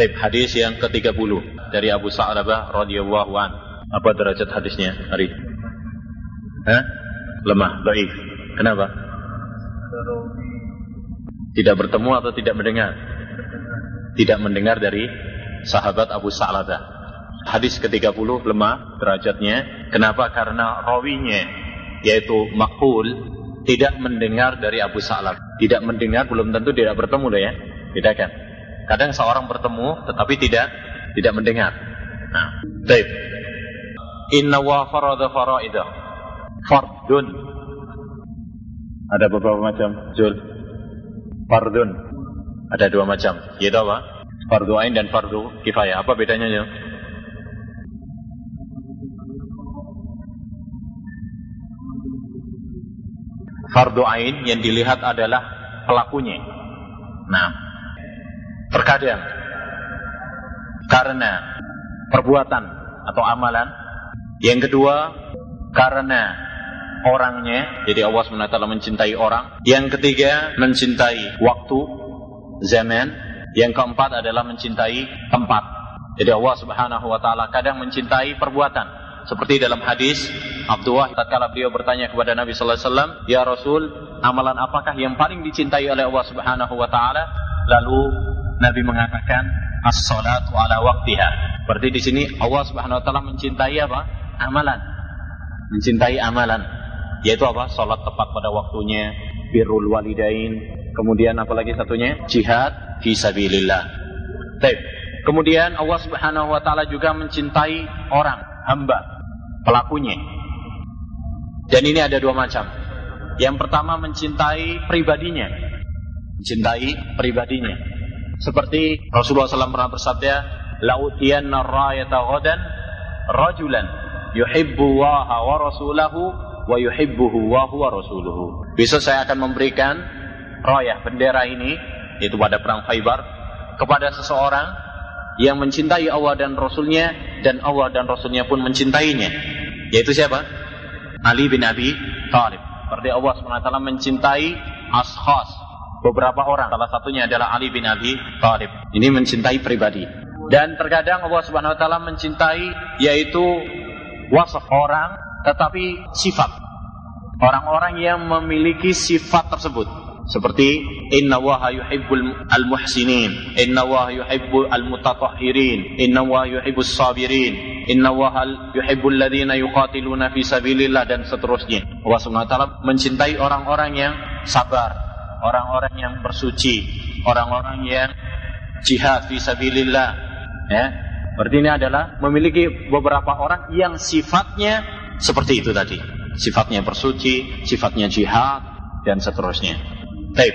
Baik, hadis yang ke-30 dari Abu Sa'labah radhiyallahu an. Apa derajat hadisnya, Hari? Hah? Lemah, dhaif. Kenapa? Tidak bertemu atau tidak mendengar? Tidak mendengar dari sahabat Abu Sa'labah. Hadis ke-30 lemah derajatnya. Kenapa? Karena rawinya yaitu makul tidak mendengar dari Abu Sa'lab. Tidak mendengar belum tentu tidak bertemu loh ya. Bedakan. Kadang seorang bertemu tetapi tidak tidak mendengar. Nah, baik. Inna wa farada faraidah. Fardun. Ada beberapa macam. Jul. Fardun. Ada dua macam. Yaitu apa? Fardu ain dan fardu kifayah. Apa bedanya ya? fardu ain yang dilihat adalah pelakunya. Nah, terkadang karena perbuatan atau amalan, yang kedua karena orangnya, jadi Allah SWT mencintai orang. Yang ketiga mencintai waktu, zaman. Yang keempat adalah mencintai tempat. Jadi Allah Subhanahu wa taala kadang mencintai perbuatan, seperti dalam hadis Abdullah tatkala beliau bertanya kepada Nabi sallallahu alaihi wasallam, "Ya Rasul, amalan apakah yang paling dicintai oleh Allah Subhanahu wa taala?" Lalu Nabi mengatakan, "As-salatu ala waqtiha." Berarti di sini Allah Subhanahu wa taala mencintai apa? Amalan. Mencintai amalan. Yaitu apa? Salat tepat pada waktunya, birrul walidain, kemudian apalagi satunya? Jihad fi sabilillah. Baik. Kemudian Allah Subhanahu wa taala juga mencintai orang, hamba pelakunya. Dan ini ada dua macam. Yang pertama mencintai pribadinya. Mencintai pribadinya. Seperti Rasulullah SAW pernah bersabda, La'utiyanna rayata ghadan rajulan yuhibbu waha wa rasulahu wa yuhibbuhu wa rasuluhu. Besok saya akan memberikan rayah bendera ini, yaitu pada perang Khaybar, kepada seseorang yang mencintai Allah dan Rasulnya dan Allah dan Rasulnya pun mencintainya. Yaitu siapa? Ali bin Abi Thalib. Berarti Allah SWT mencintai ashas beberapa orang. Salah satunya adalah Ali bin Abi Thalib. Ini mencintai pribadi. Dan terkadang Allah Subhanahu wa taala mencintai yaitu wasaf orang tetapi sifat. Orang-orang yang memiliki sifat tersebut seperti inna waha yuhibbul al-muhsinin inna waha yuhibbul al-mutatahhirin inna waha yuhibbus sabirin inna waha yuhibbul ladina yuqatiluna fi sabilillah dan seterusnya Allah Subhanahu wa taala mencintai orang-orang yang sabar orang-orang yang bersuci orang-orang yang jihad fi sabilillah ya berarti ini adalah memiliki beberapa orang yang sifatnya seperti itu tadi sifatnya bersuci sifatnya jihad dan seterusnya Baik.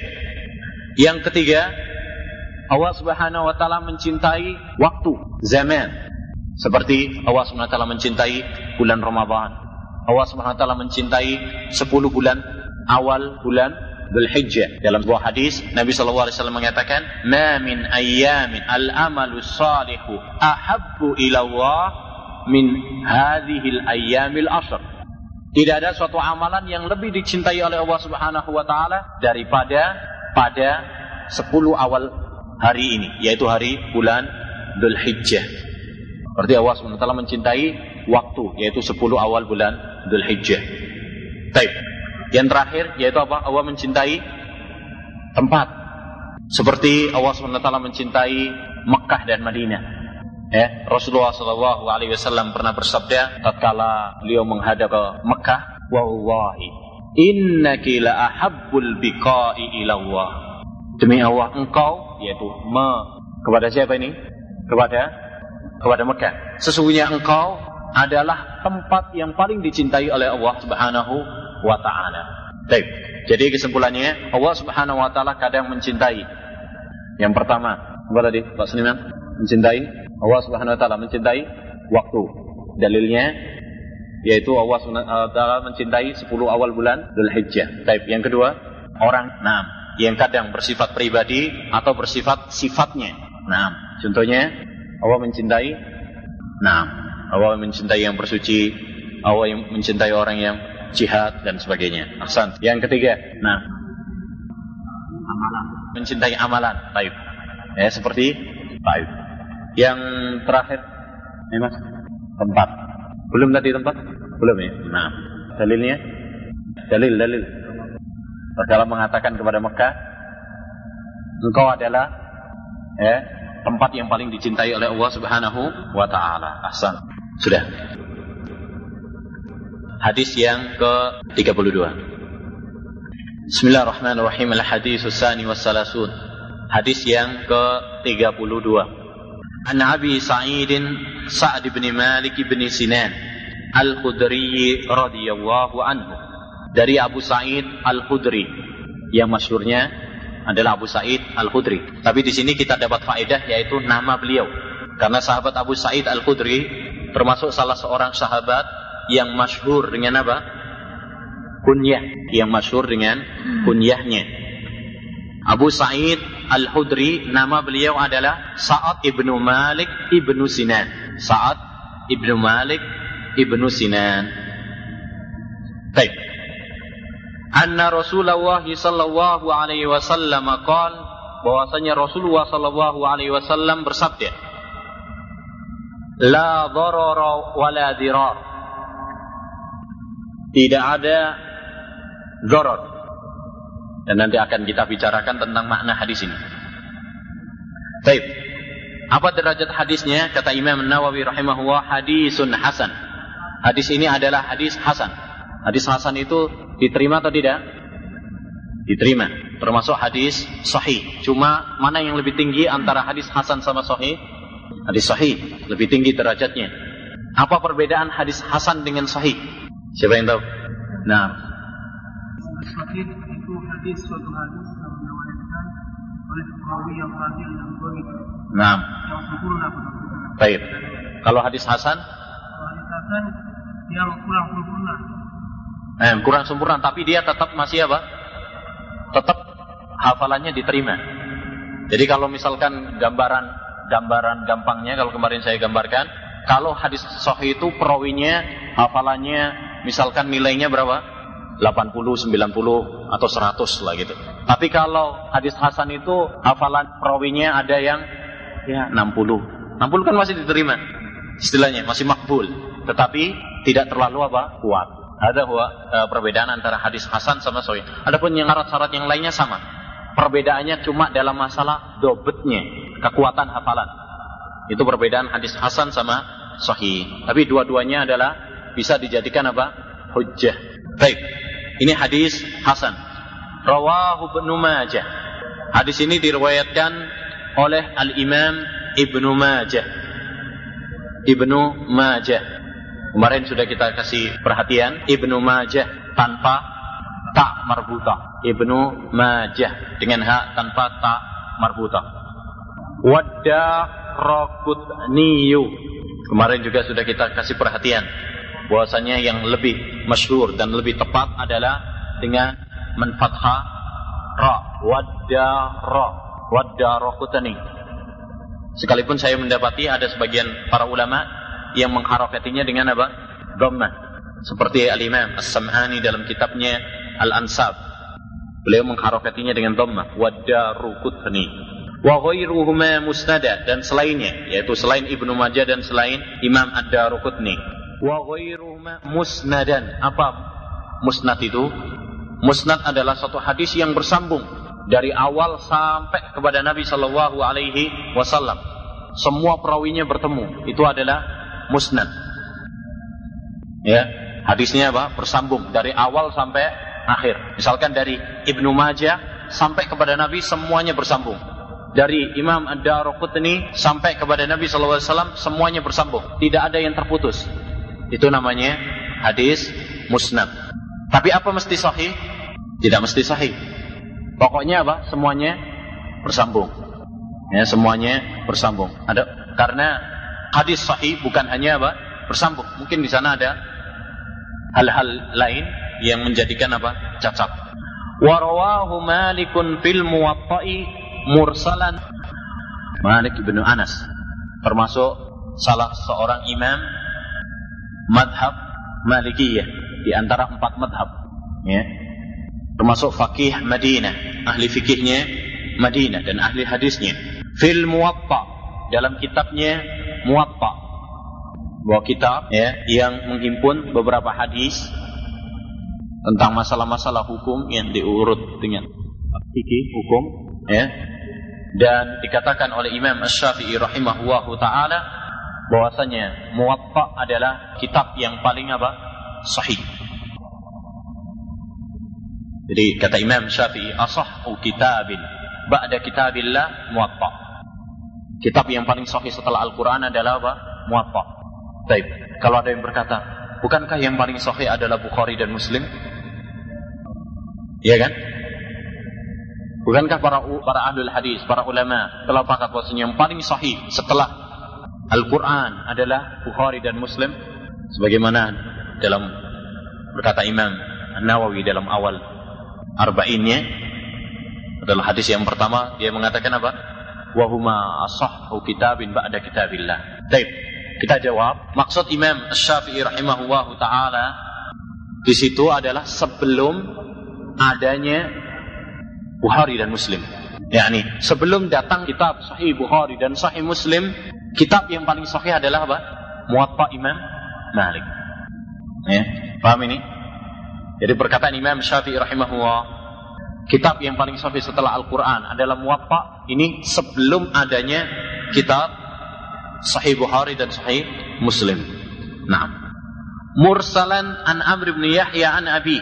Yang ketiga, Allah Subhanahu wa taala mencintai waktu, zaman. Seperti Allah Subhanahu wa taala mencintai bulan Ramadan. Allah Subhanahu wa taala mencintai 10 bulan awal bulan Dzulhijjah. Dalam sebuah hadis Nabi wasallam mengatakan, "Ma min ayyamin al-amalu salihu ahabbu ila Allah min hadhihi al-ayyamil ashr." Tidak ada suatu amalan yang lebih dicintai oleh Allah Subhanahu wa taala daripada pada 10 awal hari ini, yaitu hari bulan Dhul Hijjah. Berarti Allah Subhanahu wa taala mencintai waktu, yaitu 10 awal bulan Dhul Hijjah. Baik. Yang terakhir yaitu apa? Allah mencintai tempat. Seperti Allah taala mencintai Mekah dan Madinah. Ya, Rasulullah Wasallam pernah bersabda tatkala beliau menghadap ke Mekah, wallahi innaki la ahabbul biqa'i ilallah. Demi Allah engkau yaitu me kepada siapa ini? Kepada kepada Mekah. Sesungguhnya engkau adalah tempat yang paling dicintai oleh Allah Subhanahu wa taala. Baik. Jadi kesimpulannya Allah Subhanahu wa taala kadang mencintai. Yang pertama, apa tadi Pak Seniman? Mencintai Allah Subhanahu wa taala mencintai waktu. Dalilnya yaitu Allah Subhanahu wa taala mencintai 10 awal bulan Dzulhijjah. Baik, yang kedua, orang nah yang kadang bersifat pribadi atau bersifat sifatnya. Nah, contohnya Allah mencintai nah, Allah mencintai yang bersuci, Allah mencintai orang yang jihad dan sebagainya. Ahsan. Yang ketiga, nah amalan. Mencintai amalan. Baik. Ya, seperti baik Yang terakhir, ini mas, tempat. Belum tadi tempat? Belum ya? Nah, dalilnya? Dalil, dalil. Rasulullah mengatakan kepada Mekah, engkau adalah ya, tempat yang paling dicintai oleh Allah Subhanahu wa taala. Ahsan. Sudah. Hadis yang ke-32. Bismillahirrahmanirrahim. Al-hadis tsani wassalasun. Hadis yang ke-32. An Abi Sa'id Sa'd bin Malik bin Sinan Al-Khudri radhiyallahu anhu. Dari Abu Sa'id Al-Khudri yang masyhurnya adalah Abu Sa'id Al-Khudri. Tapi di sini kita dapat faedah yaitu nama beliau. Karena sahabat Abu Sa'id Al-Khudri termasuk salah seorang sahabat yang masyhur dengan apa? Kunyah, yang masyhur dengan kunyahnya. Abu Sa'id Al-Khudri nama beliau adalah Sa'ad ibnu Malik ibnu Sinan. Sa'ad ibnu Malik ibnu Sinan. Baik. Anna Rasulullah sallallahu alaihi wasallam qaal bahwasanya Rasulullah sallallahu alaihi wasallam bersabda La darara wa la dirar Tidak ada darar dan nanti akan kita bicarakan tentang makna hadis ini. Baik. Apa derajat hadisnya? Kata Imam Nawawi rahimahullah hadisun hasan. Hadis ini adalah hadis hasan. Hadis hasan itu diterima atau tidak? Diterima. Termasuk hadis sahih. Cuma mana yang lebih tinggi antara hadis hasan sama sahih? Hadis sahih. Lebih tinggi derajatnya. Apa perbedaan hadis hasan dengan sahih? Siapa yang tahu? Nah. Sahih itu hadis suatu hadis yang diriwayatkan oleh perawi yang dan Nah. yang sempurna Baik. Kalau hadis hasan, Kalau hadis hasan yang kurang sempurna eh, kurang sempurna, tapi dia tetap masih apa? Tetap hafalannya diterima. Jadi kalau misalkan gambaran gambaran gampangnya kalau kemarin saya gambarkan, kalau hadis sahih itu perawinya hafalannya misalkan nilainya berapa? 80, 90 atau 100 lah gitu. Tapi kalau hadis hasan itu hafalan perawinya ada yang ya 60. 60 kan masih diterima. Istilahnya masih makbul, tetapi tidak terlalu apa? kuat. Ada huwa, e, perbedaan antara hadis hasan sama sahih. Adapun yang syarat-syarat yang lainnya sama. Perbedaannya cuma dalam masalah dobetnya, kekuatan hafalan. Itu perbedaan hadis hasan sama sahih. Tapi dua-duanya adalah bisa dijadikan apa? Hujjah. Baik. Ini hadis hasan. Rawahu Ibnu Majah. Hadis ini diriwayatkan oleh Al-Imam Ibnu Majah. Ibnu Majah. Kemarin sudah kita kasih perhatian Ibnu Majah tanpa tak marbuta. Ibnu Majah dengan hak tanpa tak marbuta. Wadda Rokutniyu. Kemarin juga sudah kita kasih perhatian bahwasanya yang lebih masyhur dan lebih tepat adalah dengan menfathah ra wadda ra wadda rokutani. Sekalipun saya mendapati ada sebagian para ulama yang mengharokatinya dengan apa? Dhammah. Seperti Al-Imam As-Sam'ani dalam kitabnya Al-Ansab. Beliau mengharokatinya dengan dhammah. Waddarukutni. Wa ghairuhuma musnada. Dan selainnya. Yaitu selain Ibnu Majah dan selain Imam Ad-Darukutni. Wa ghairuhuma musnadan. Apa musnad itu? Musnad adalah satu hadis yang bersambung dari awal sampai kepada Nabi Shallallahu Alaihi Wasallam. Semua perawinya bertemu. Itu adalah musnad. Ya, hadisnya apa? Bersambung dari awal sampai akhir. Misalkan dari Ibnu Majah sampai kepada Nabi semuanya bersambung. Dari Imam Ad-Darqutni sampai kepada Nabi Wasallam semuanya bersambung. Tidak ada yang terputus. Itu namanya hadis musnad. Tapi apa mesti sahih? Tidak mesti sahih. Pokoknya apa? Semuanya bersambung. Ya, semuanya bersambung. Ada karena hadis sahih bukan hanya apa? Bersambung. Mungkin di sana ada hal-hal lain yang menjadikan apa? cacat. Wa rawahu Malikun fil Muwatta'i mursalan Malik bin Anas termasuk salah seorang imam madhab Malikiyah. Di antara empat madhab. Ya. Termasuk fakih Madinah, ahli fikihnya Madinah dan ahli hadisnya. Fil Muwatta. Dalam kitabnya Muwatta. Bahwa kitab ya yang menghimpun beberapa hadis tentang masalah-masalah hukum yang diurut dengan fikih hukum ya. Dan dikatakan oleh Imam Asy-Syafi'i rahimahullahu taala bahwasanya Muwatta adalah kitab yang paling apa? sahih. Jadi kata Imam Syafi'i asahhu kitabin ba'da kitabillah Muwatta. Kitab yang paling sahih setelah Al-Qur'an adalah apa? Muwatta. Baik. Kalau ada yang berkata, bukankah yang paling sahih adalah Bukhari dan Muslim? Iya kan? Bukankah para para ahlul hadis, para ulama telah pakat bahwasanya yang paling sahih setelah Al-Quran adalah Bukhari dan Muslim sebagaimana dalam berkata Imam Nawawi dalam awal arba'innya adalah hadis yang pertama dia mengatakan apa? Wahuma asahhu kitabin ba'da kitabillah. Baik, kita jawab. Maksud Imam Syafi'i rahimahullahu taala di situ adalah sebelum adanya Bukhari dan Muslim. Yakni sebelum datang kitab Sahih Bukhari dan Sahih Muslim, kitab yang paling sahih adalah apa? Muwatta Imam Malik. Ya, paham ini? Jadi perkataan Imam Syafi'i rahimahullah, kitab yang paling sahih setelah Al-Qur'an adalah Muwatta. Ini sebelum adanya kitab Sahih Bukhari dan Sahih Muslim. Nah, mursalan an Amr bin Yahya an Abi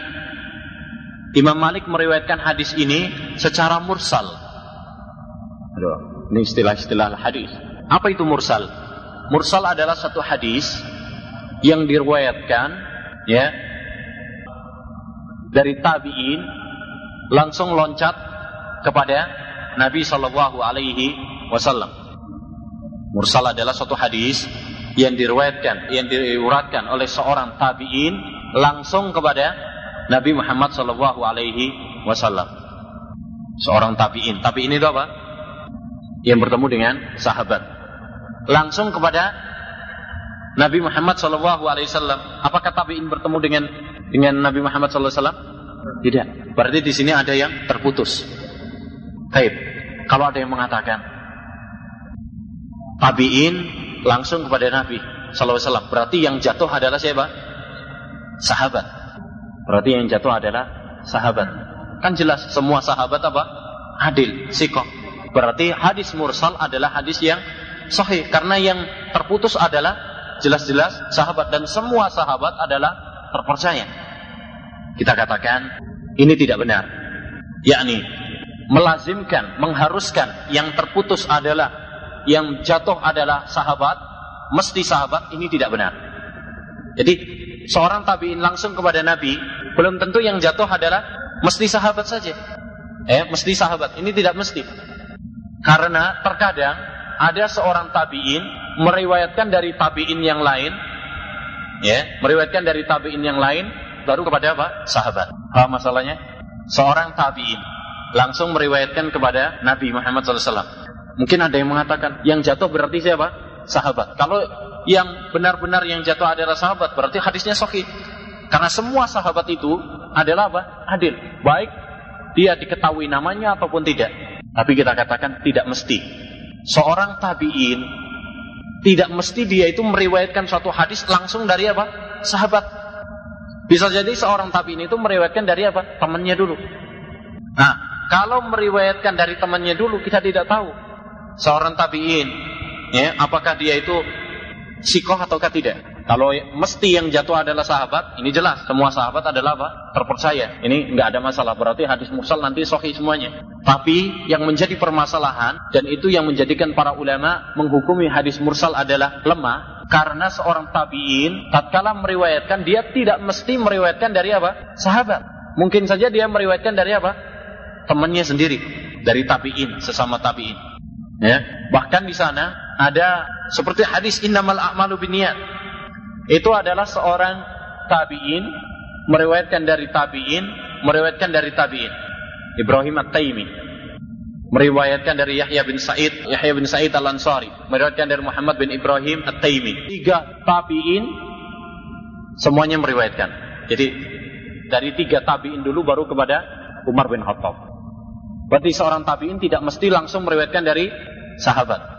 Imam Malik meriwayatkan hadis ini secara mursal. Aduh, ini istilah-istilah hadis. Apa itu mursal? Mursal adalah satu hadis yang diriwayatkan ya dari tabi'in langsung loncat kepada Nabi Shallallahu alaihi wasallam. Mursal adalah satu hadis yang diriwayatkan, yang diuratkan oleh seorang tabi'in langsung kepada Nabi Muhammad Shallallahu Alaihi Wasallam. Seorang tabiin. Tabiin itu apa? Yang bertemu dengan sahabat. Langsung kepada Nabi Muhammad Wasallam. Apakah tabiin bertemu dengan dengan Nabi Muhammad Wasallam? Tidak. Berarti di sini ada yang terputus. Baik. Kalau ada yang mengatakan tabiin langsung kepada Nabi Wasallam, berarti yang jatuh adalah siapa? Sahabat. Berarti yang jatuh adalah sahabat. Kan jelas semua sahabat apa? Adil, sikoh. Berarti hadis mursal adalah hadis yang sahih. Karena yang terputus adalah jelas-jelas sahabat. Dan semua sahabat adalah terpercaya. Kita katakan ini tidak benar. Yakni melazimkan, mengharuskan yang terputus adalah yang jatuh adalah sahabat, mesti sahabat, ini tidak benar. Jadi seorang tabiin langsung kepada Nabi, belum tentu yang jatuh adalah mesti sahabat saja. Eh, mesti sahabat. Ini tidak mesti. Karena terkadang ada seorang tabiin meriwayatkan dari tabiin yang lain, ya, meriwayatkan dari tabiin yang lain baru kepada apa? Sahabat. Apa masalahnya? Seorang tabiin langsung meriwayatkan kepada Nabi Muhammad SAW. Mungkin ada yang mengatakan yang jatuh berarti siapa? Sahabat. Kalau yang benar-benar yang jatuh adalah sahabat, berarti hadisnya sahih. Karena semua sahabat itu adalah apa? Adil. Baik dia diketahui namanya ataupun tidak. Tapi kita katakan tidak mesti. Seorang tabi'in tidak mesti dia itu meriwayatkan suatu hadis langsung dari apa? Sahabat. Bisa jadi seorang tabi'in itu meriwayatkan dari apa? Temannya dulu. Nah, kalau meriwayatkan dari temannya dulu kita tidak tahu seorang tabi'in ya apakah dia itu sikoh ataukah tidak. Kalau mesti yang jatuh adalah sahabat, ini jelas semua sahabat adalah apa? Terpercaya. Ini nggak ada masalah. Berarti hadis mursal nanti sahih semuanya. Tapi yang menjadi permasalahan dan itu yang menjadikan para ulama menghukumi hadis mursal adalah lemah karena seorang tabiin tatkala meriwayatkan dia tidak mesti meriwayatkan dari apa? Sahabat. Mungkin saja dia meriwayatkan dari apa? Temannya sendiri, dari tabiin, sesama tabiin. Ya, bahkan di sana ada seperti hadis innamal a'malu binniyat. Itu adalah seorang tabi'in meriwayatkan dari tabi'in, meriwayatkan dari tabi'in. Ibrahim At-Taimi meriwayatkan dari Yahya bin Sa'id, Yahya bin Sa'id Al-Ansari, meriwayatkan dari Muhammad bin Ibrahim At-Taimi. Tiga tabi'in semuanya meriwayatkan. Jadi dari tiga tabi'in dulu baru kepada Umar bin Khattab. Berarti seorang tabi'in tidak mesti langsung meriwayatkan dari sahabat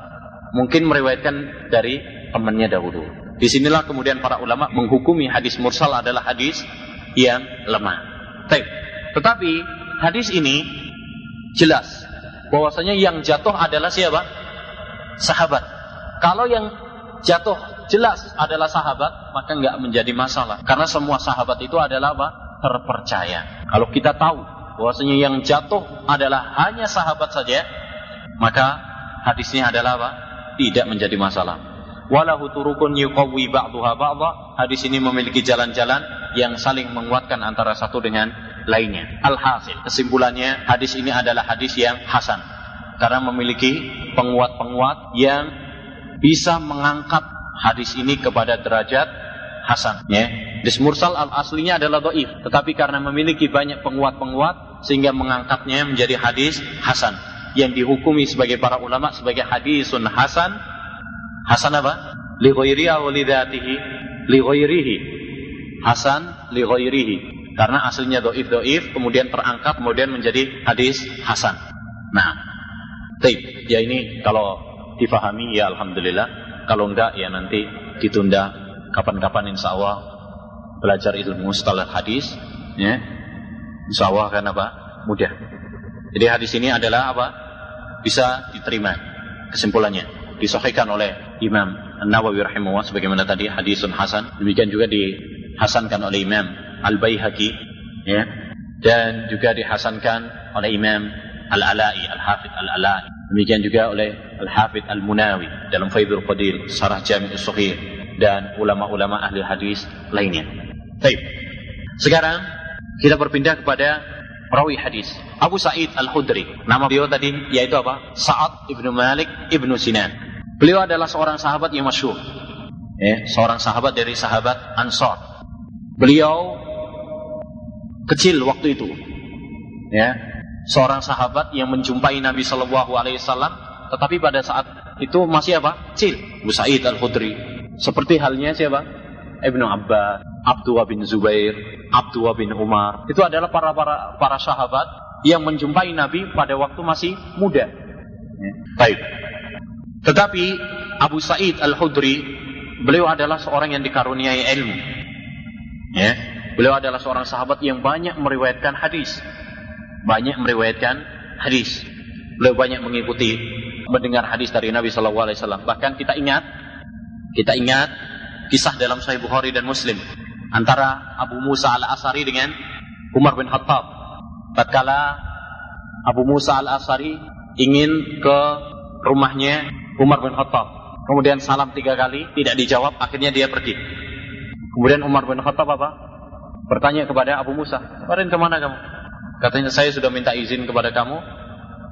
mungkin meriwayatkan dari temannya dahulu. Di sinilah kemudian para ulama menghukumi hadis mursal adalah hadis yang lemah. Tetapi hadis ini jelas bahwasanya yang jatuh adalah siapa? Sahabat. Kalau yang jatuh jelas adalah sahabat, maka nggak menjadi masalah. Karena semua sahabat itu adalah apa? Terpercaya. Kalau kita tahu bahwasanya yang jatuh adalah hanya sahabat saja, maka hadisnya adalah apa? Tidak menjadi masalah walahu turukun yuqawwi ba'daha ba'dha. Hadis ini memiliki jalan-jalan yang saling menguatkan antara satu dengan lainnya. Alhasil, kesimpulannya hadis ini adalah hadis yang hasan karena memiliki penguat-penguat yang bisa mengangkat hadis ini kepada derajat hasan ya. Hadis mursal al aslinya adalah doif, tetapi karena memiliki banyak penguat-penguat sehingga mengangkatnya menjadi hadis hasan yang dihukumi sebagai para ulama sebagai hadisun hasan Hasan apa? Li ghairihi wa li dhatihi li ghairihi. Hasan li ghairihi. Karena aslinya doif doif, kemudian terangkat, kemudian menjadi hadis hasan. Nah, taib. Ya ini kalau difahami ya alhamdulillah. Kalau enggak ya nanti ditunda kapan-kapan insya Allah belajar ilmu setelah hadis. Ya, insya Allah kan apa? Mudah. Jadi hadis ini adalah apa? Bisa diterima kesimpulannya disahihkan oleh Imam An-Nawawi rahimahullah sebagaimana tadi hadisun hasan. Demikian juga dihasankan oleh Imam Al-Baihaqi ya. Dan juga dihasankan oleh Imam Al-Ala'i Al-Hafidh Al-Ala'i. Demikian juga oleh Al-Hafidh Al-Munawi dalam Faidul Qadir Sarah Jami' Sahih dan ulama-ulama ahli hadis lainnya. Baik. Sekarang kita berpindah kepada perawi hadis. Abu Sa'id Al-Khudri. Nama beliau tadi yaitu apa? Sa'ad ibnu Malik ibnu Sinan Beliau adalah seorang sahabat yang masyhur. Ya, seorang sahabat dari sahabat Ansor. Beliau kecil waktu itu. Ya, seorang sahabat yang menjumpai Nabi Shallallahu alaihi wasallam tetapi pada saat itu masih apa? Kecil. Musaid Al-Khudri. Seperti halnya siapa? Ibnu Abbas, Abdullah bin Zubair, Abdullah bin Umar. Itu adalah para para para sahabat yang menjumpai Nabi pada waktu masih muda. Ya. Baik. Tetapi Abu Sa'id Al-Hudri beliau adalah seorang yang dikaruniai ilmu. Ya. Beliau adalah seorang sahabat yang banyak meriwayatkan hadis. Banyak meriwayatkan hadis. Beliau banyak mengikuti mendengar hadis dari Nabi Shallallahu alaihi wasallam. Bahkan kita ingat kita ingat kisah dalam Sahih Bukhari dan Muslim antara Abu Musa Al-Asari dengan Umar bin Khattab. Tatkala Abu Musa Al-Asari ingin ke rumahnya Umar bin Khattab. Kemudian salam tiga kali, tidak dijawab, akhirnya dia pergi. Kemudian Umar bin Khattab apa? Bertanya kepada Abu Musa, kemarin ke mana kamu? Katanya saya sudah minta izin kepada kamu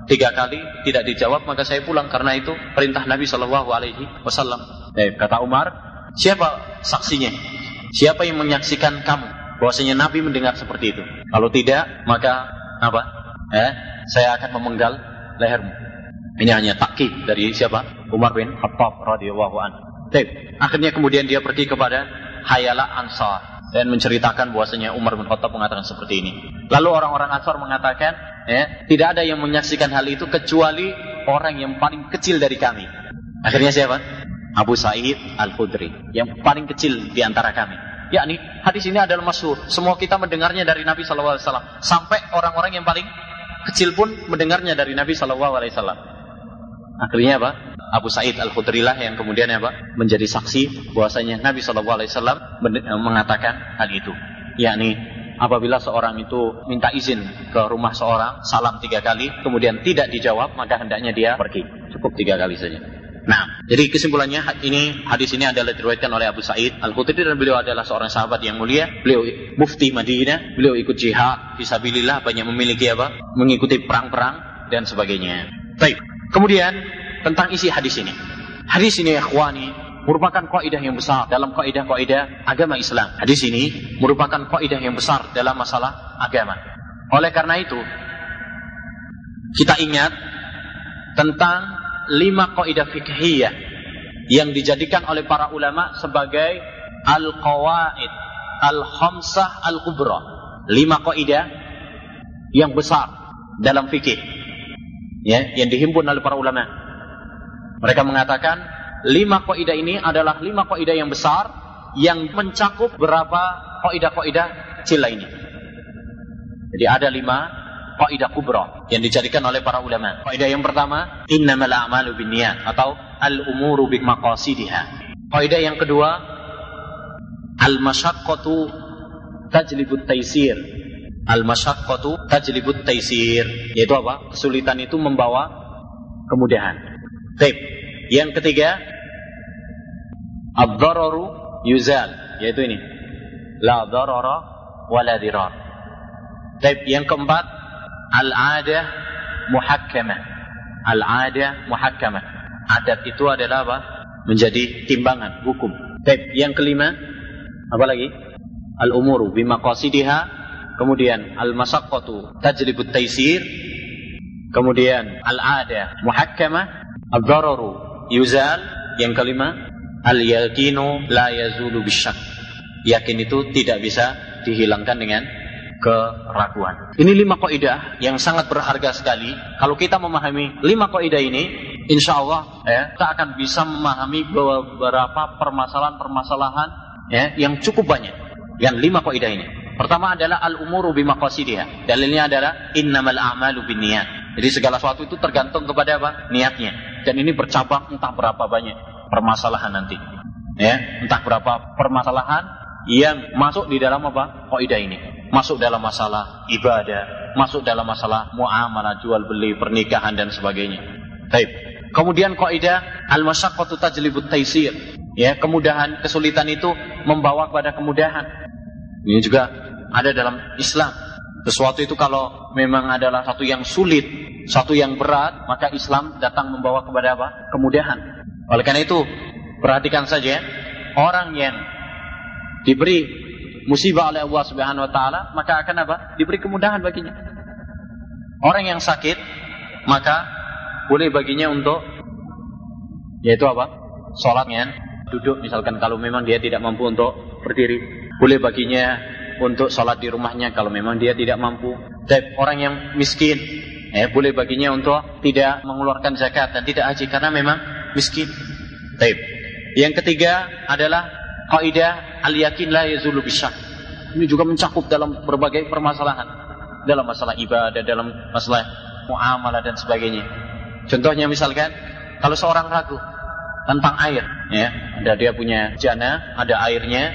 tiga kali tidak dijawab maka saya pulang karena itu perintah Nabi Shallallahu Alaihi Wasallam. Eh, kata Umar, siapa saksinya? Siapa yang menyaksikan kamu? Bahwasanya Nabi mendengar seperti itu. Kalau tidak, maka apa? Eh, saya akan memenggal lehermu. Ini hanya takkid dari siapa? Umar bin Khattab radhiyallahu an. Akhirnya kemudian dia pergi kepada Hayala Ansar dan menceritakan bahwasanya Umar bin Khattab mengatakan seperti ini. Lalu orang-orang Ansar mengatakan, ya, tidak ada yang menyaksikan hal itu kecuali orang yang paling kecil dari kami. Akhirnya siapa? Abu Sa'id Al-Khudri, yang paling kecil di antara kami. Yakni hadis ini adalah masyhur. Semua kita mendengarnya dari Nabi SAW. Sampai orang-orang yang paling kecil pun mendengarnya dari Nabi SAW. Akhirnya apa? Abu Sa'id Al-Khudri lah yang kemudian apa? Menjadi saksi bahwasanya Nabi Shallallahu Alaihi Wasallam eh, mengatakan hal itu. Yakni apabila seorang itu minta izin ke rumah seorang, salam tiga kali, kemudian tidak dijawab, maka hendaknya dia pergi. Cukup tiga kali saja. Nah, jadi kesimpulannya ini hadis ini adalah diriwayatkan oleh Abu Sa'id Al-Khudri dan beliau adalah seorang sahabat yang mulia. Beliau mufti Madinah, beliau ikut jihad, fisabilillah, banyak memiliki apa? Mengikuti perang-perang dan sebagainya. Baik. Kemudian tentang isi hadis ini. Hadis ini ikhwani merupakan kaidah yang besar dalam kaidah-kaidah agama Islam. Hadis ini merupakan kaidah yang besar dalam masalah agama. Oleh karena itu, kita ingat tentang lima kaidah fikhiyah yang dijadikan oleh para ulama sebagai al-qawaid al-khamsah al-kubra. Lima kaidah yang besar dalam fikih ya, yang dihimpun oleh para ulama. Mereka mengatakan lima kaidah ini adalah lima kaidah yang besar yang mencakup berapa kaidah-kaidah kecil ini. Jadi ada lima kaidah kubra yang dijadikan oleh para ulama. Kaidah yang pertama, innamal a'malu binniyat atau al-umuru bi maqasidiha. Kaidah yang kedua, al-masyaqqatu tajlibut taisir. Al-masyaqqatu tajlibut taisir. Yaitu apa? Kesulitan itu membawa kemudahan. Baik. Yang ketiga, ad-dararu yuzal, yaitu ini. La darara wala dirar. Baik, yang keempat, al-adah muhakkamah. Al-adah muhakkamah. Adat itu adalah apa? Menjadi timbangan hukum. Baik, yang kelima, apa lagi? Al-umuru bimaqasidiha. Kemudian al-masaqqatu tajlibut taisir. Kemudian al-adah muhakkamah. Al-dararu yuzal. Yang kelima, al-yaqinu la yazulu bisyak. Yakin itu tidak bisa dihilangkan dengan keraguan. Ini lima kaidah yang sangat berharga sekali. Kalau kita memahami lima kaidah ini, insya Allah ya, kita akan bisa memahami beberapa permasalahan-permasalahan ya, yang cukup banyak. Yang lima kaidah ini. Pertama adalah al-umuru bimaqasidiha. Dalilnya adalah innamal a'malu binniyat. Jadi segala sesuatu itu tergantung kepada apa? Niatnya. Dan ini bercabang entah berapa banyak permasalahan nanti. Ya, entah berapa permasalahan yang masuk di dalam apa? Kaidah ini masuk dalam masalah ibadah, masuk dalam masalah muamalah jual beli, pernikahan dan sebagainya. Baik. Kemudian kaidah al-masyaqqatu tajlibut taisir. Ya, kemudahan, kesulitan itu membawa kepada kemudahan. Ini juga ada dalam Islam. Sesuatu itu kalau memang adalah satu yang sulit, satu yang berat, maka Islam datang membawa kepada apa? Kemudahan. Oleh karena itu, perhatikan saja orang yang diberi musibah oleh Allah Subhanahu wa taala, maka akan apa? Diberi kemudahan baginya. Orang yang sakit, maka boleh baginya untuk yaitu apa? Salatnya duduk misalkan kalau memang dia tidak mampu untuk berdiri. Boleh baginya untuk sholat di rumahnya kalau memang dia tidak mampu. Dan orang yang miskin, ya, boleh baginya untuk tidak mengeluarkan zakat dan tidak haji karena memang miskin. Taib. Yang ketiga adalah kaidah al yakin la yazulu bisyak. Ini juga mencakup dalam berbagai permasalahan. Dalam masalah ibadah, dalam masalah muamalah dan sebagainya. Contohnya misalkan kalau seorang ragu tentang air, ya, ada dia punya jana, ada airnya,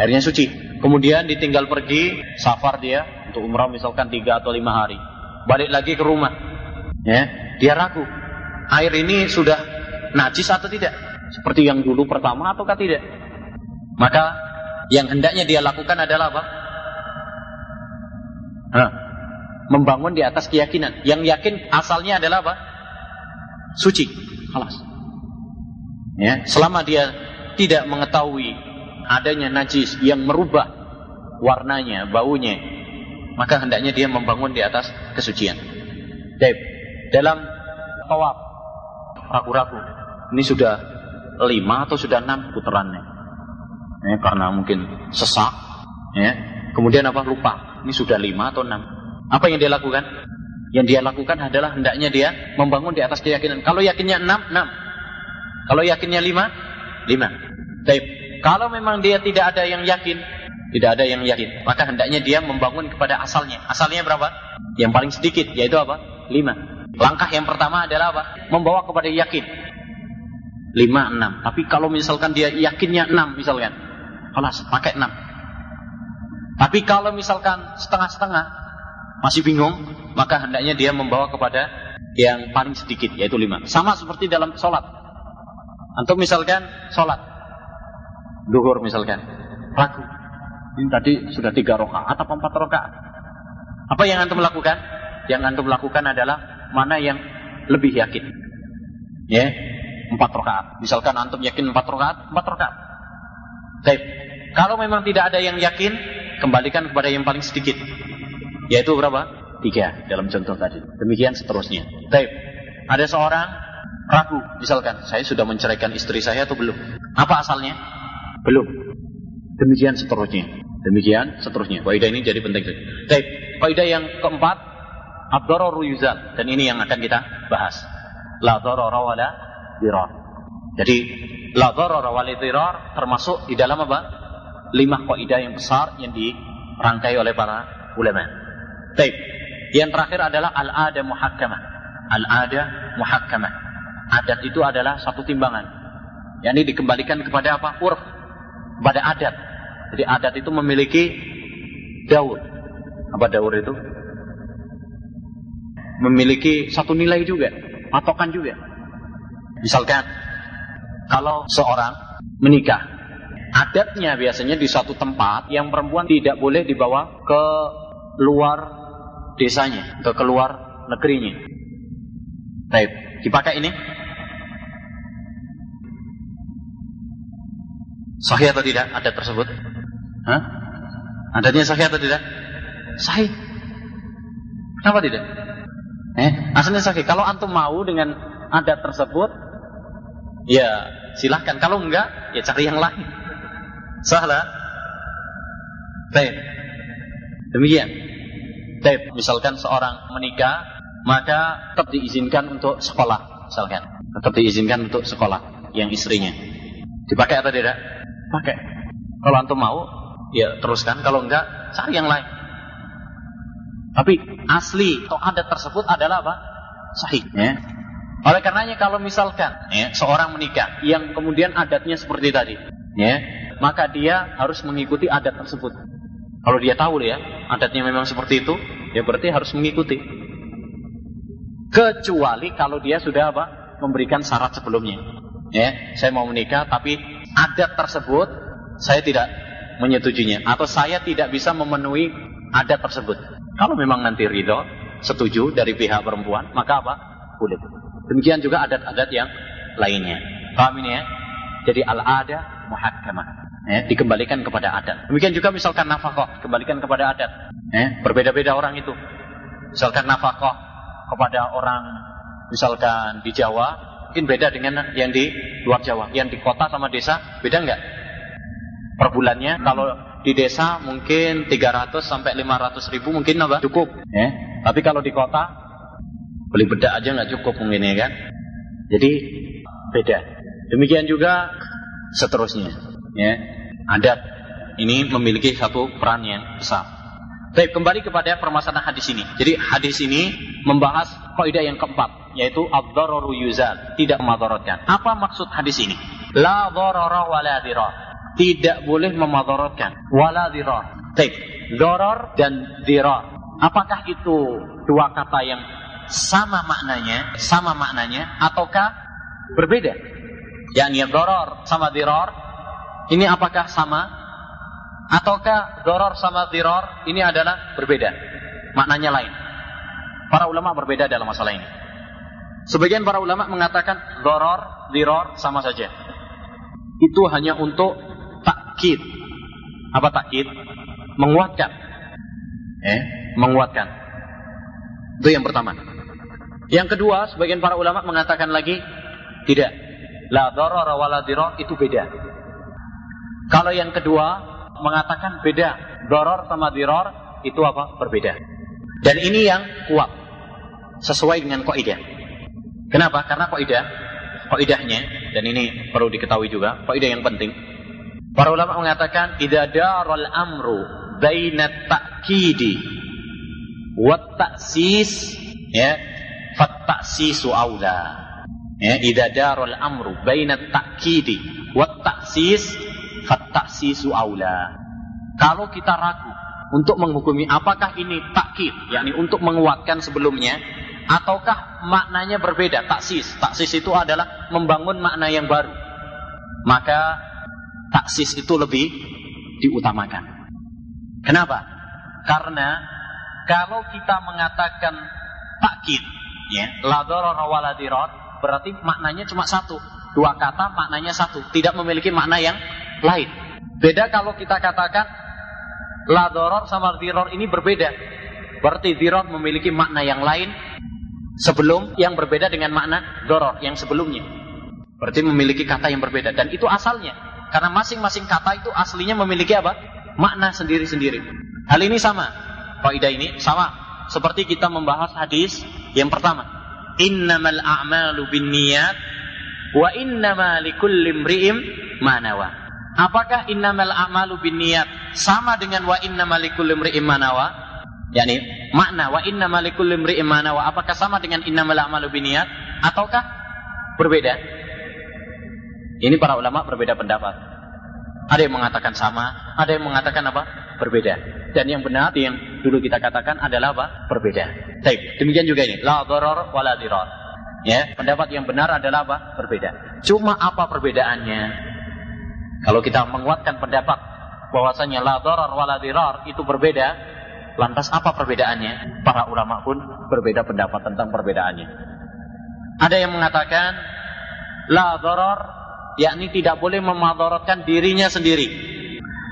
airnya suci. Kemudian ditinggal pergi, safar dia untuk umrah misalkan tiga atau lima hari. Balik lagi ke rumah, ya, dia ragu. Air ini sudah najis atau tidak? Seperti yang dulu pertama ataukah tidak? Maka yang hendaknya dia lakukan adalah apa? Nah, membangun di atas keyakinan. Yang yakin asalnya adalah apa? Suci. Halas. Ya, selama dia tidak mengetahui adanya najis yang merubah warnanya, baunya, maka hendaknya dia membangun di atas kesucian. Dave, dalam tawaf ragu-ragu, ini sudah lima atau sudah enam putarannya, ya, karena mungkin sesak, ya. Kemudian apa lupa, ini sudah lima atau enam. Apa yang dia lakukan? Yang dia lakukan adalah hendaknya dia membangun di atas keyakinan. Kalau yakinnya enam, enam. Kalau yakinnya lima, lima. Baik. Kalau memang dia tidak ada yang yakin, tidak ada yang yakin, maka hendaknya dia membangun kepada asalnya. Asalnya berapa? Yang paling sedikit, yaitu apa? Lima. Langkah yang pertama adalah apa? Membawa kepada yakin. Lima, enam. Tapi kalau misalkan dia yakinnya enam, misalkan. Kelas, pakai enam. Tapi kalau misalkan setengah-setengah, masih bingung, maka hendaknya dia membawa kepada yang paling sedikit, yaitu lima. Sama seperti dalam sholat. Untuk misalkan sholat, duhur misalkan, ragu. Ini tadi sudah tiga rokaat atau empat rokaat. Apa yang antum lakukan? Yang antum lakukan adalah mana yang lebih yakin. Ya, empat rokaat. Misalkan antum yakin empat rokaat, empat rokaat. Baik. Kalau memang tidak ada yang yakin, kembalikan kepada yang paling sedikit. Yaitu berapa? Tiga dalam contoh tadi. Demikian seterusnya. Baik. Ada seorang ragu, misalkan saya sudah menceraikan istri saya atau belum? Apa asalnya? Belum. Demikian seterusnya. Demikian seterusnya. Kaidah ini jadi penting. Baik. Kaidah yang keempat, yuzal dan ini yang akan kita bahas. La wala dirar. Jadi la wala dirar termasuk di dalam apa? Lima kaidah yang besar yang dirangkai oleh para ulama. Baik. Yang terakhir adalah al-ada muhakkamah. Al-ada muhakkamah. Adat itu adalah satu timbangan. Yang ini dikembalikan kepada apa? Urf. Pada adat. Jadi adat itu memiliki daur. Apa daur itu? Memiliki satu nilai juga. Patokan juga. Misalkan, kalau seorang menikah, adatnya biasanya di satu tempat yang perempuan tidak boleh dibawa ke luar desanya atau keluar negerinya. Baik, dipakai ini? Sahih atau tidak adat tersebut? Hah? Adatnya sahih atau tidak? Sahih. Kenapa tidak? Eh, asalnya sahih. Kalau antum mau dengan adat tersebut, ya silahkan. Kalau enggak, ya cari yang lain. Salah. Baik. Demikian. Baik. Misalkan seorang menikah, maka tetap diizinkan untuk sekolah. Misalkan. Tetap diizinkan untuk sekolah yang istrinya. Dipakai atau tidak? Pakai. Kalau antum mau, ya teruskan. Kalau enggak, cari yang lain. Tapi asli atau adat tersebut adalah apa? Sahih. Ya. Oleh karenanya kalau misalkan ya, seorang menikah yang kemudian adatnya seperti tadi, ya, maka dia harus mengikuti adat tersebut. Kalau dia tahu ya, adatnya memang seperti itu, ya berarti harus mengikuti. Kecuali kalau dia sudah apa? Memberikan syarat sebelumnya. Ya, saya mau menikah tapi adat tersebut saya tidak menyetujuinya atau saya tidak bisa memenuhi adat tersebut. Kalau memang nanti ridho, setuju dari pihak perempuan, maka apa? Boleh. Demikian juga adat-adat yang lainnya. Paham ini ya? Jadi al-ada muhakkamah. Ya, dikembalikan kepada adat. Demikian juga misalkan nafkah, kembalikan kepada adat. Ya, berbeda-beda orang itu. Misalkan nafkah kepada orang misalkan di Jawa, mungkin beda dengan yang di luar Jawa. Yang di kota sama desa, beda nggak? Per bulannya, kalau di desa mungkin 300 sampai 500 ribu mungkin apa? Cukup. Ya. Tapi kalau di kota, beli bedak aja nggak cukup mungkin ya kan? Jadi beda. Demikian juga seterusnya. Ya. Adat ini memiliki satu peran yang besar. Baik, kembali kepada permasalahan hadis ini. Jadi hadis ini membahas kaidah yang keempat, yaitu ad-dararu yuzal, tidak memadaratkan. Apa maksud hadis ini? La dharara wa la dirar. Tidak boleh memadaratkan. Wala dirar. Baik, dan dirar. Apakah itu dua kata yang sama maknanya, sama maknanya, ataukah berbeda? Yani darar sama dirar, ini apakah sama ataukah doror sama diror ini adalah berbeda maknanya lain para ulama berbeda dalam masalah ini. Sebagian para ulama mengatakan doror diror sama saja. Itu hanya untuk takkid. Apa takkid? Menguatkan. Eh menguatkan. Itu yang pertama. Yang kedua sebagian para ulama mengatakan lagi tidak. La doror wala diror itu beda. Kalau yang kedua mengatakan beda. Doror sama diror itu apa? Berbeda. Dan ini yang kuat. Sesuai dengan kaidah. Kenapa? Karena kaidah, kaidahnya dan ini perlu diketahui juga, kaidah yang penting. Para ulama mengatakan idza daral amru baina ta'kidi wa ta'sis ya fat ta'sisu aula. Ya, idza amru baina ta'kidi wa ta'sis fattasisu aula. Kalau kita ragu untuk menghukumi apakah ini takkid, yakni untuk menguatkan sebelumnya, ataukah maknanya berbeda, taksis. Taksis itu adalah membangun makna yang baru. Maka taksis itu lebih diutamakan. Kenapa? Karena kalau kita mengatakan takkid, ya, la berarti maknanya cuma satu. Dua kata maknanya satu, tidak memiliki makna yang lain. Beda kalau kita katakan la doror sama diror ini berbeda. Berarti diror memiliki makna yang lain sebelum yang berbeda dengan makna doror yang sebelumnya. Berarti memiliki kata yang berbeda dan itu asalnya. Karena masing-masing kata itu aslinya memiliki apa? Makna sendiri-sendiri. Hal ini sama. Kaidah ini sama seperti kita membahas hadis yang pertama. Innamal a'malu binniyat Wa innama likulli imri'im manawa. Apakah innamal a'malu binniyat sama dengan wa innamal likulli imri'im manawa? Yani makna wa innamal likulli imri'im manawa apakah sama dengan innamal a'malu binniyat ataukah berbeda? Ini para ulama berbeda pendapat. Ada yang mengatakan sama, ada yang mengatakan apa? Berbeda. Dan yang benar yang dulu kita katakan adalah apa? Berbeda. Baik, demikian juga ini. La doror wala diror. Ya, pendapat yang benar adalah apa? Berbeda. Cuma apa perbedaannya? Kalau kita menguatkan pendapat bahwasanya la doror wala diror itu berbeda, lantas apa perbedaannya? Para ulama pun berbeda pendapat tentang perbedaannya. Ada yang mengatakan la doror yakni tidak boleh memadaratkan dirinya sendiri.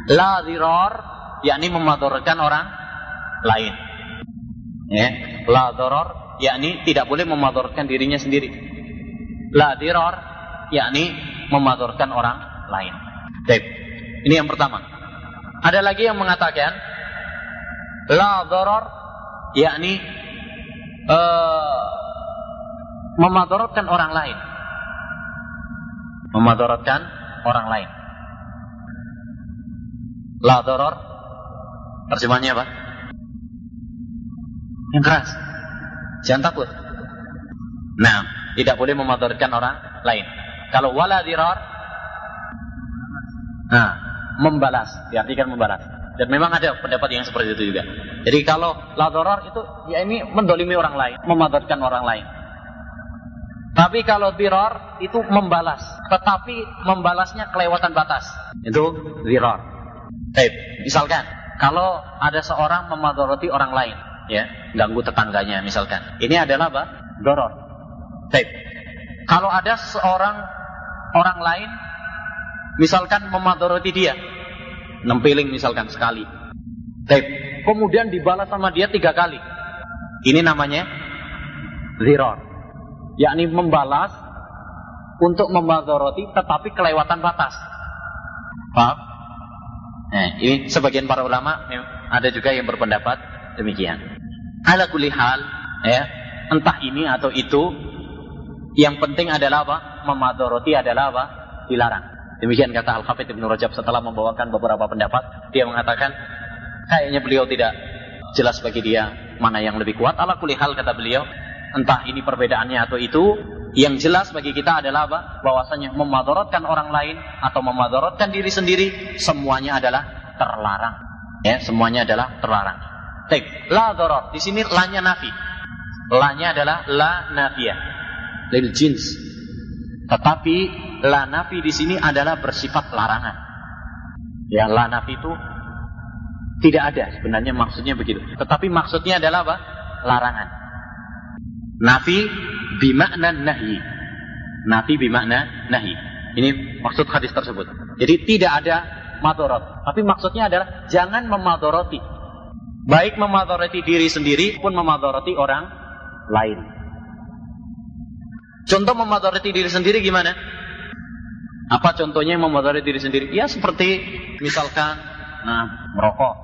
La diror yakni memadaratkan orang lain. Ya, la doror yakni tidak boleh memadaratkan dirinya sendiri. La diror yakni memadaratkan orang lain. Ini yang pertama. Ada lagi yang mengatakan la doror yakni uh, memadaratkan orang lain memadaratkan orang lain. La doror terjemahnya apa? Yang keras. Jangan takut. Nah, tidak boleh memadaratkan orang lain. Kalau wala dirar, nah, membalas, diartikan membalas. Dan memang ada pendapat yang seperti itu juga. Jadi kalau la doror itu ya ini mendolimi orang lain, memadaratkan orang lain. Tapi kalau diror itu membalas, tetapi membalasnya kelewatan batas. Itu diror. Baik, misalkan kalau ada seorang memadoroti orang lain, ya, ganggu tetangganya misalkan. Ini adalah apa? Doror. Baik. Kalau ada seorang orang lain misalkan memadoroti dia, nempiling misalkan sekali. Baik. Kemudian dibalas sama dia tiga kali. Ini namanya ziror yakni membalas untuk memadoroti tetapi kelewatan batas. Paham? Nah, ini sebagian para ulama ada juga yang berpendapat demikian. Ala kulihal, ya, entah ini atau itu, yang penting adalah apa? Memadoroti adalah apa? Dilarang. Demikian kata Al-Hafidh Ibn Rajab setelah membawakan beberapa pendapat. Dia mengatakan, kayaknya beliau tidak jelas bagi dia mana yang lebih kuat. Ala kulihal kata beliau, entah ini perbedaannya atau itu, yang jelas bagi kita adalah apa? Bahwasanya memadorotkan orang lain atau memadorotkan diri sendiri, semuanya adalah terlarang. Ya, semuanya adalah terlarang. Baik, la dorot. Di sini lanya nafi. Lanya adalah la nafiyah. Lil jins. Tetapi la nafi di sini adalah bersifat larangan. Ya, la nafi itu tidak ada sebenarnya maksudnya begitu. Tetapi maksudnya adalah apa? Larangan. Nafi bimakna nahi. Nafi bimakna nahi. Ini maksud hadis tersebut. Jadi tidak ada madorot. Tapi maksudnya adalah jangan memadoroti. Baik memadoroti diri sendiri pun memadoroti orang lain. Contoh memadoroti diri sendiri gimana? Apa contohnya yang memadoroti diri sendiri? Ya seperti misalkan nah merokok.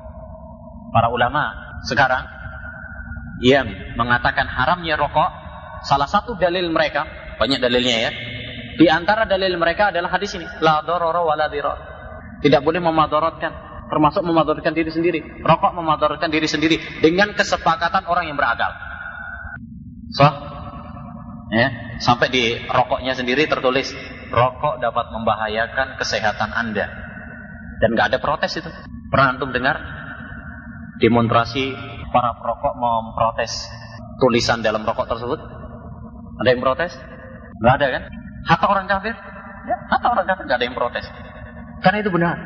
Para ulama sekarang yang mengatakan haramnya rokok, salah satu dalil mereka, banyak dalilnya ya. Di antara dalil mereka adalah hadis ini, la dororo wa la Tidak boleh memadorotkan, termasuk memadorotkan diri sendiri. Rokok memadorotkan diri sendiri dengan kesepakatan orang yang berakal. So, ya, sampai di rokoknya sendiri tertulis rokok dapat membahayakan kesehatan Anda. Dan nggak ada protes itu. Pernah antum dengar demonstrasi para perokok memprotes tulisan dalam rokok tersebut? Ada yang protes? Nggak ada kan? Hatta orang kafir? Ya, hatta orang kafir nggak ada yang protes. Karena itu benar.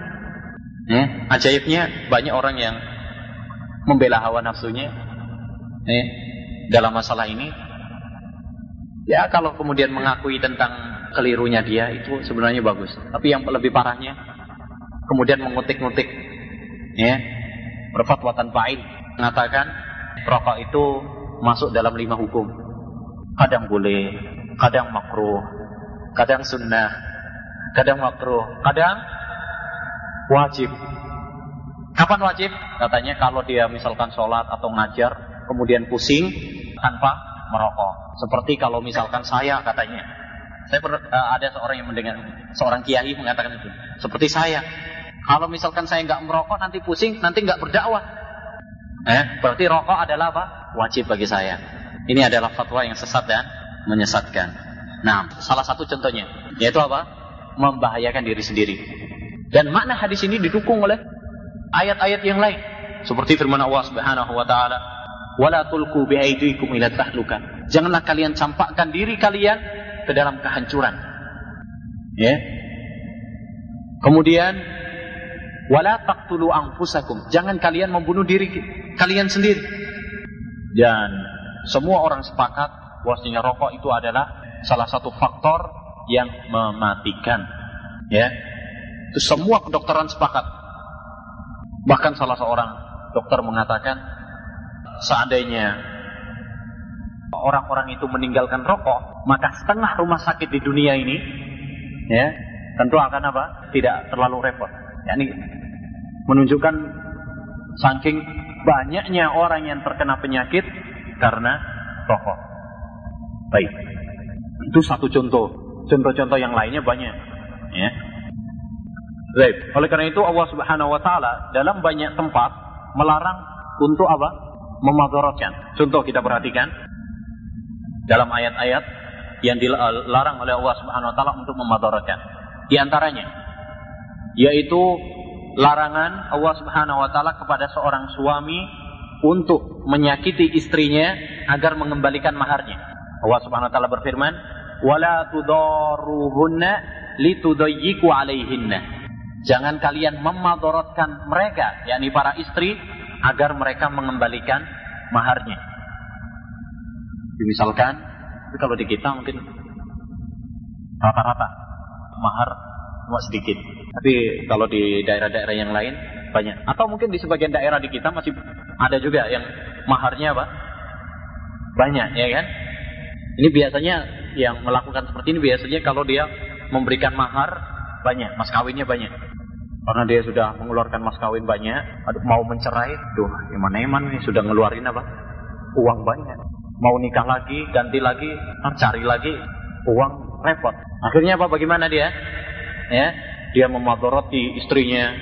Ya, ajaibnya banyak orang yang membela hawa nafsunya ya, dalam masalah ini. Ya kalau kemudian mengakui tentang kelirunya dia itu sebenarnya bagus. Tapi yang lebih parahnya kemudian mengutik-ngutik ya berfatwa tanpa ilmu mengatakan rokok itu masuk dalam lima hukum. Kadang boleh, kadang makruh, kadang sunnah, kadang makruh, kadang wajib. Kapan wajib? Katanya kalau dia misalkan sholat atau ngajar, kemudian pusing tanpa merokok. Seperti kalau misalkan saya katanya, Saya per, uh, ada seorang yang mendengar seorang kiai mengatakan itu. Seperti saya. Kalau misalkan saya nggak merokok nanti pusing, nanti nggak berdakwah. Eh, berarti rokok adalah apa? Wajib bagi saya. Ini adalah fatwa yang sesat dan menyesatkan. Nah, salah satu contohnya yaitu apa? Membahayakan diri sendiri. Dan makna hadis ini didukung oleh ayat-ayat yang lain. Seperti firman Allah Subhanahu wa taala, "Wala tulqu biaydikum ila tahluka." Janganlah kalian campakkan diri kalian ke dalam kehancuran. Ya. Kemudian wala taqtulu anfusakum. Jangan kalian membunuh diri kalian sendiri. Dan semua orang sepakat bahwasanya rokok itu adalah salah satu faktor yang mematikan. Ya. Itu semua kedokteran sepakat. Bahkan salah seorang dokter mengatakan seandainya orang-orang itu meninggalkan rokok, maka setengah rumah sakit di dunia ini ya, tentu akan apa? Tidak terlalu repot. Yani menunjukkan saking banyaknya orang yang terkena penyakit karena rokok. Baik. Itu satu contoh. Contoh-contoh yang lainnya banyak, ya. Baik. Oleh karena itu Allah Subhanahu wa taala dalam banyak tempat melarang untuk apa? Memadaratkan. Contoh kita perhatikan dalam ayat-ayat yang dilarang oleh Allah Subhanahu wa taala untuk memadaratkan. Di antaranya yaitu larangan Allah Subhanahu wa taala kepada seorang suami untuk menyakiti istrinya agar mengembalikan maharnya. Allah Subhanahu wa taala berfirman, "Wala tudaruhunna litudayyiku alaihinna." Jangan kalian memadaratkan mereka, yakni para istri agar mereka mengembalikan maharnya. Misalkan, tapi kalau di kita mungkin rata-rata mahar cuma sedikit. Tapi kalau di daerah-daerah yang lain banyak. Atau mungkin di sebagian daerah di kita masih ada juga yang maharnya apa? Banyak, ya kan? Ini biasanya yang melakukan seperti ini biasanya kalau dia memberikan mahar banyak, mas kawinnya banyak. Karena dia sudah mengeluarkan mas kawin banyak, mau mencerai, duh, eman-eman nih sudah ngeluarin apa? Uang banyak mau nikah lagi, ganti lagi, cari lagi, uang repot. Akhirnya apa? Bagaimana dia? Ya, dia memadoroti istrinya,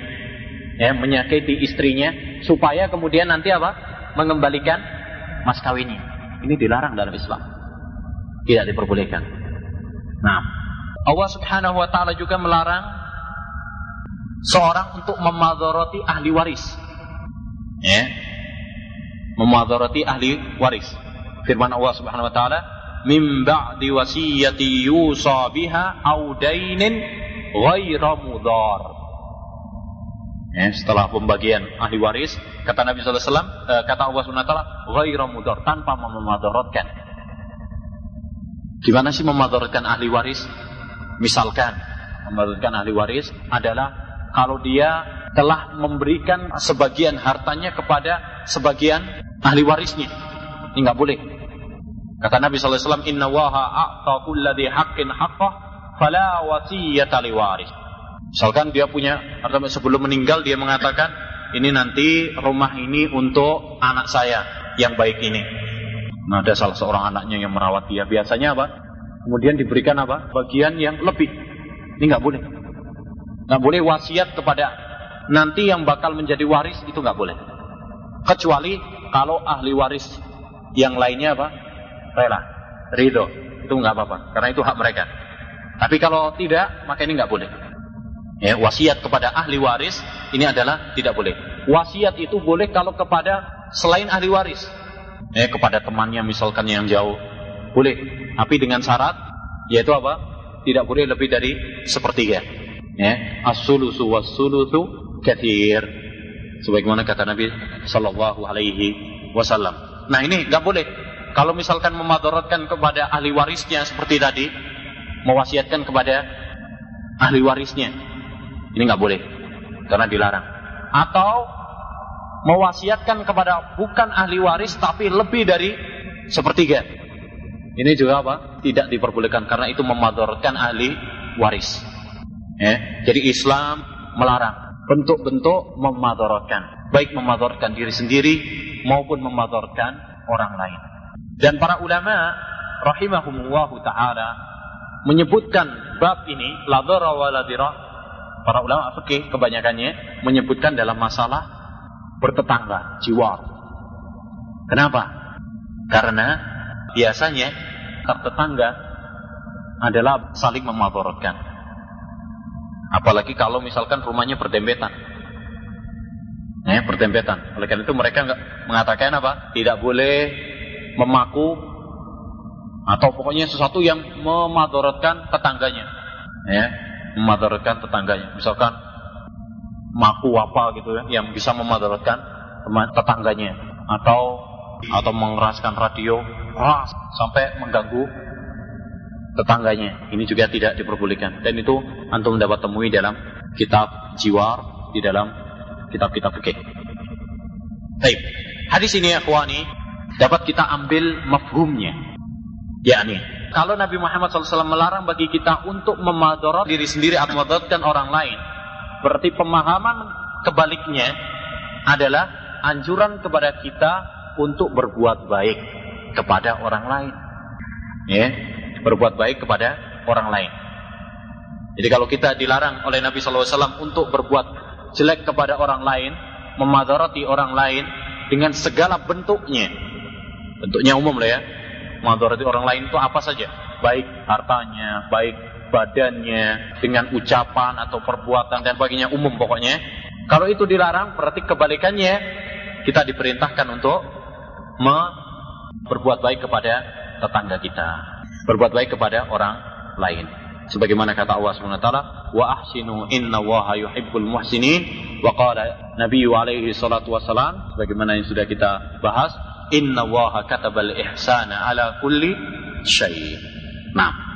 ya, menyakiti istrinya, supaya kemudian nanti apa? Mengembalikan mas kawinnya. Ini dilarang dalam Islam. Tidak diperbolehkan. Nah, Allah Subhanahu wa taala juga melarang seorang untuk memadoroti ahli waris. Ya. Memadoroti ahli waris firman Allah Subhanahu wa taala min ba'di wasiyati yusa biha au dainin ghaira mudar ya, setelah pembagian ahli waris kata Nabi wasallam eh, kata Allah Subhanahu wa taala ghaira mudar tanpa memadaratkan gimana sih memadaratkan ahli waris? Misalkan memadaratkan ahli waris adalah kalau dia telah memberikan sebagian hartanya kepada sebagian ahli warisnya. Ini nggak boleh Kata Nabi SAW, Inna waha a'ta kulladhi haqqin haqqah, fala wasiyata liwaris. Misalkan dia punya, atau sebelum meninggal dia mengatakan, ini nanti rumah ini untuk anak saya yang baik ini. Nah ada salah seorang anaknya yang merawat dia. Biasanya apa? Kemudian diberikan apa? Bagian yang lebih. Ini nggak boleh. Nggak boleh wasiat kepada nanti yang bakal menjadi waris itu nggak boleh. Kecuali kalau ahli waris yang lainnya apa? Rela, ridho, itu nggak apa-apa, karena itu hak mereka. Tapi kalau tidak, maka ini nggak boleh. Ya, wasiat kepada ahli waris ini adalah tidak boleh. Wasiat itu boleh kalau kepada selain ahli waris, ya, kepada temannya misalkan yang jauh, boleh. Tapi dengan syarat, yaitu apa? Tidak boleh lebih dari sepertiga. Ya, as-sulusu was-sulusu kathir. Sebagaimana kata Nabi Sallallahu Alaihi Wasallam. Nah ini nggak boleh kalau misalkan memadaratkan kepada ahli warisnya seperti tadi, mewasiatkan kepada ahli warisnya, ini nggak boleh karena dilarang. Atau mewasiatkan kepada bukan ahli waris tapi lebih dari sepertiga. Ini juga apa? Tidak diperbolehkan karena itu memadaratkan ahli waris. Ya. Jadi Islam melarang bentuk-bentuk memadaratkan, baik memadaratkan diri sendiri maupun memadaratkan orang lain. Dan para ulama rahimahumullah taala menyebutkan bab ini la dharra wa la dirah para ulama fikih kebanyakannya menyebutkan dalam masalah bertetangga, jiwar. Kenapa? Karena biasanya tetangga adalah saling memadaratkan. Apalagi kalau misalkan rumahnya berdempetan. Ya, berdempetan. Oleh karena itu mereka mengatakan apa? Tidak boleh memaku atau pokoknya sesuatu yang memadaratkan tetangganya. Ya, memadaratkan tetangganya. Misalkan maku apa gitu ya, yang bisa memadaratkan tetangganya atau atau mengeraskan radio keras sampai mengganggu tetangganya. Ini juga tidak diperbolehkan. Dan itu antum dapat temui dalam kitab jiwar di dalam kitab-kitab fikih. Baik. Hadis ini ya akhwani dapat kita ambil mafhumnya. Yakni kalau Nabi Muhammad SAW melarang bagi kita untuk memadarat diri sendiri atau memadaratkan orang lain, berarti pemahaman kebaliknya adalah anjuran kepada kita untuk berbuat baik kepada orang lain. Ya, berbuat baik kepada orang lain. Jadi kalau kita dilarang oleh Nabi SAW untuk berbuat jelek kepada orang lain, memadarati orang lain dengan segala bentuknya, bentuknya umum lah ya, Mengadorati orang lain itu apa saja? Baik hartanya, baik badannya, dengan ucapan atau perbuatan dan baginya umum pokoknya. Kalau itu dilarang, berarti kebalikannya kita diperintahkan untuk berbuat baik kepada tetangga kita. Berbuat baik kepada orang lain. Sebagaimana kata Allah SWT, wa ahsinu inna waha yuhibbul muhsinin wa qala Nabi alaihi salatu wassalam sebagaimana yang sudah kita bahas Inna waha katabal ihsana ala kulli syai. Nah,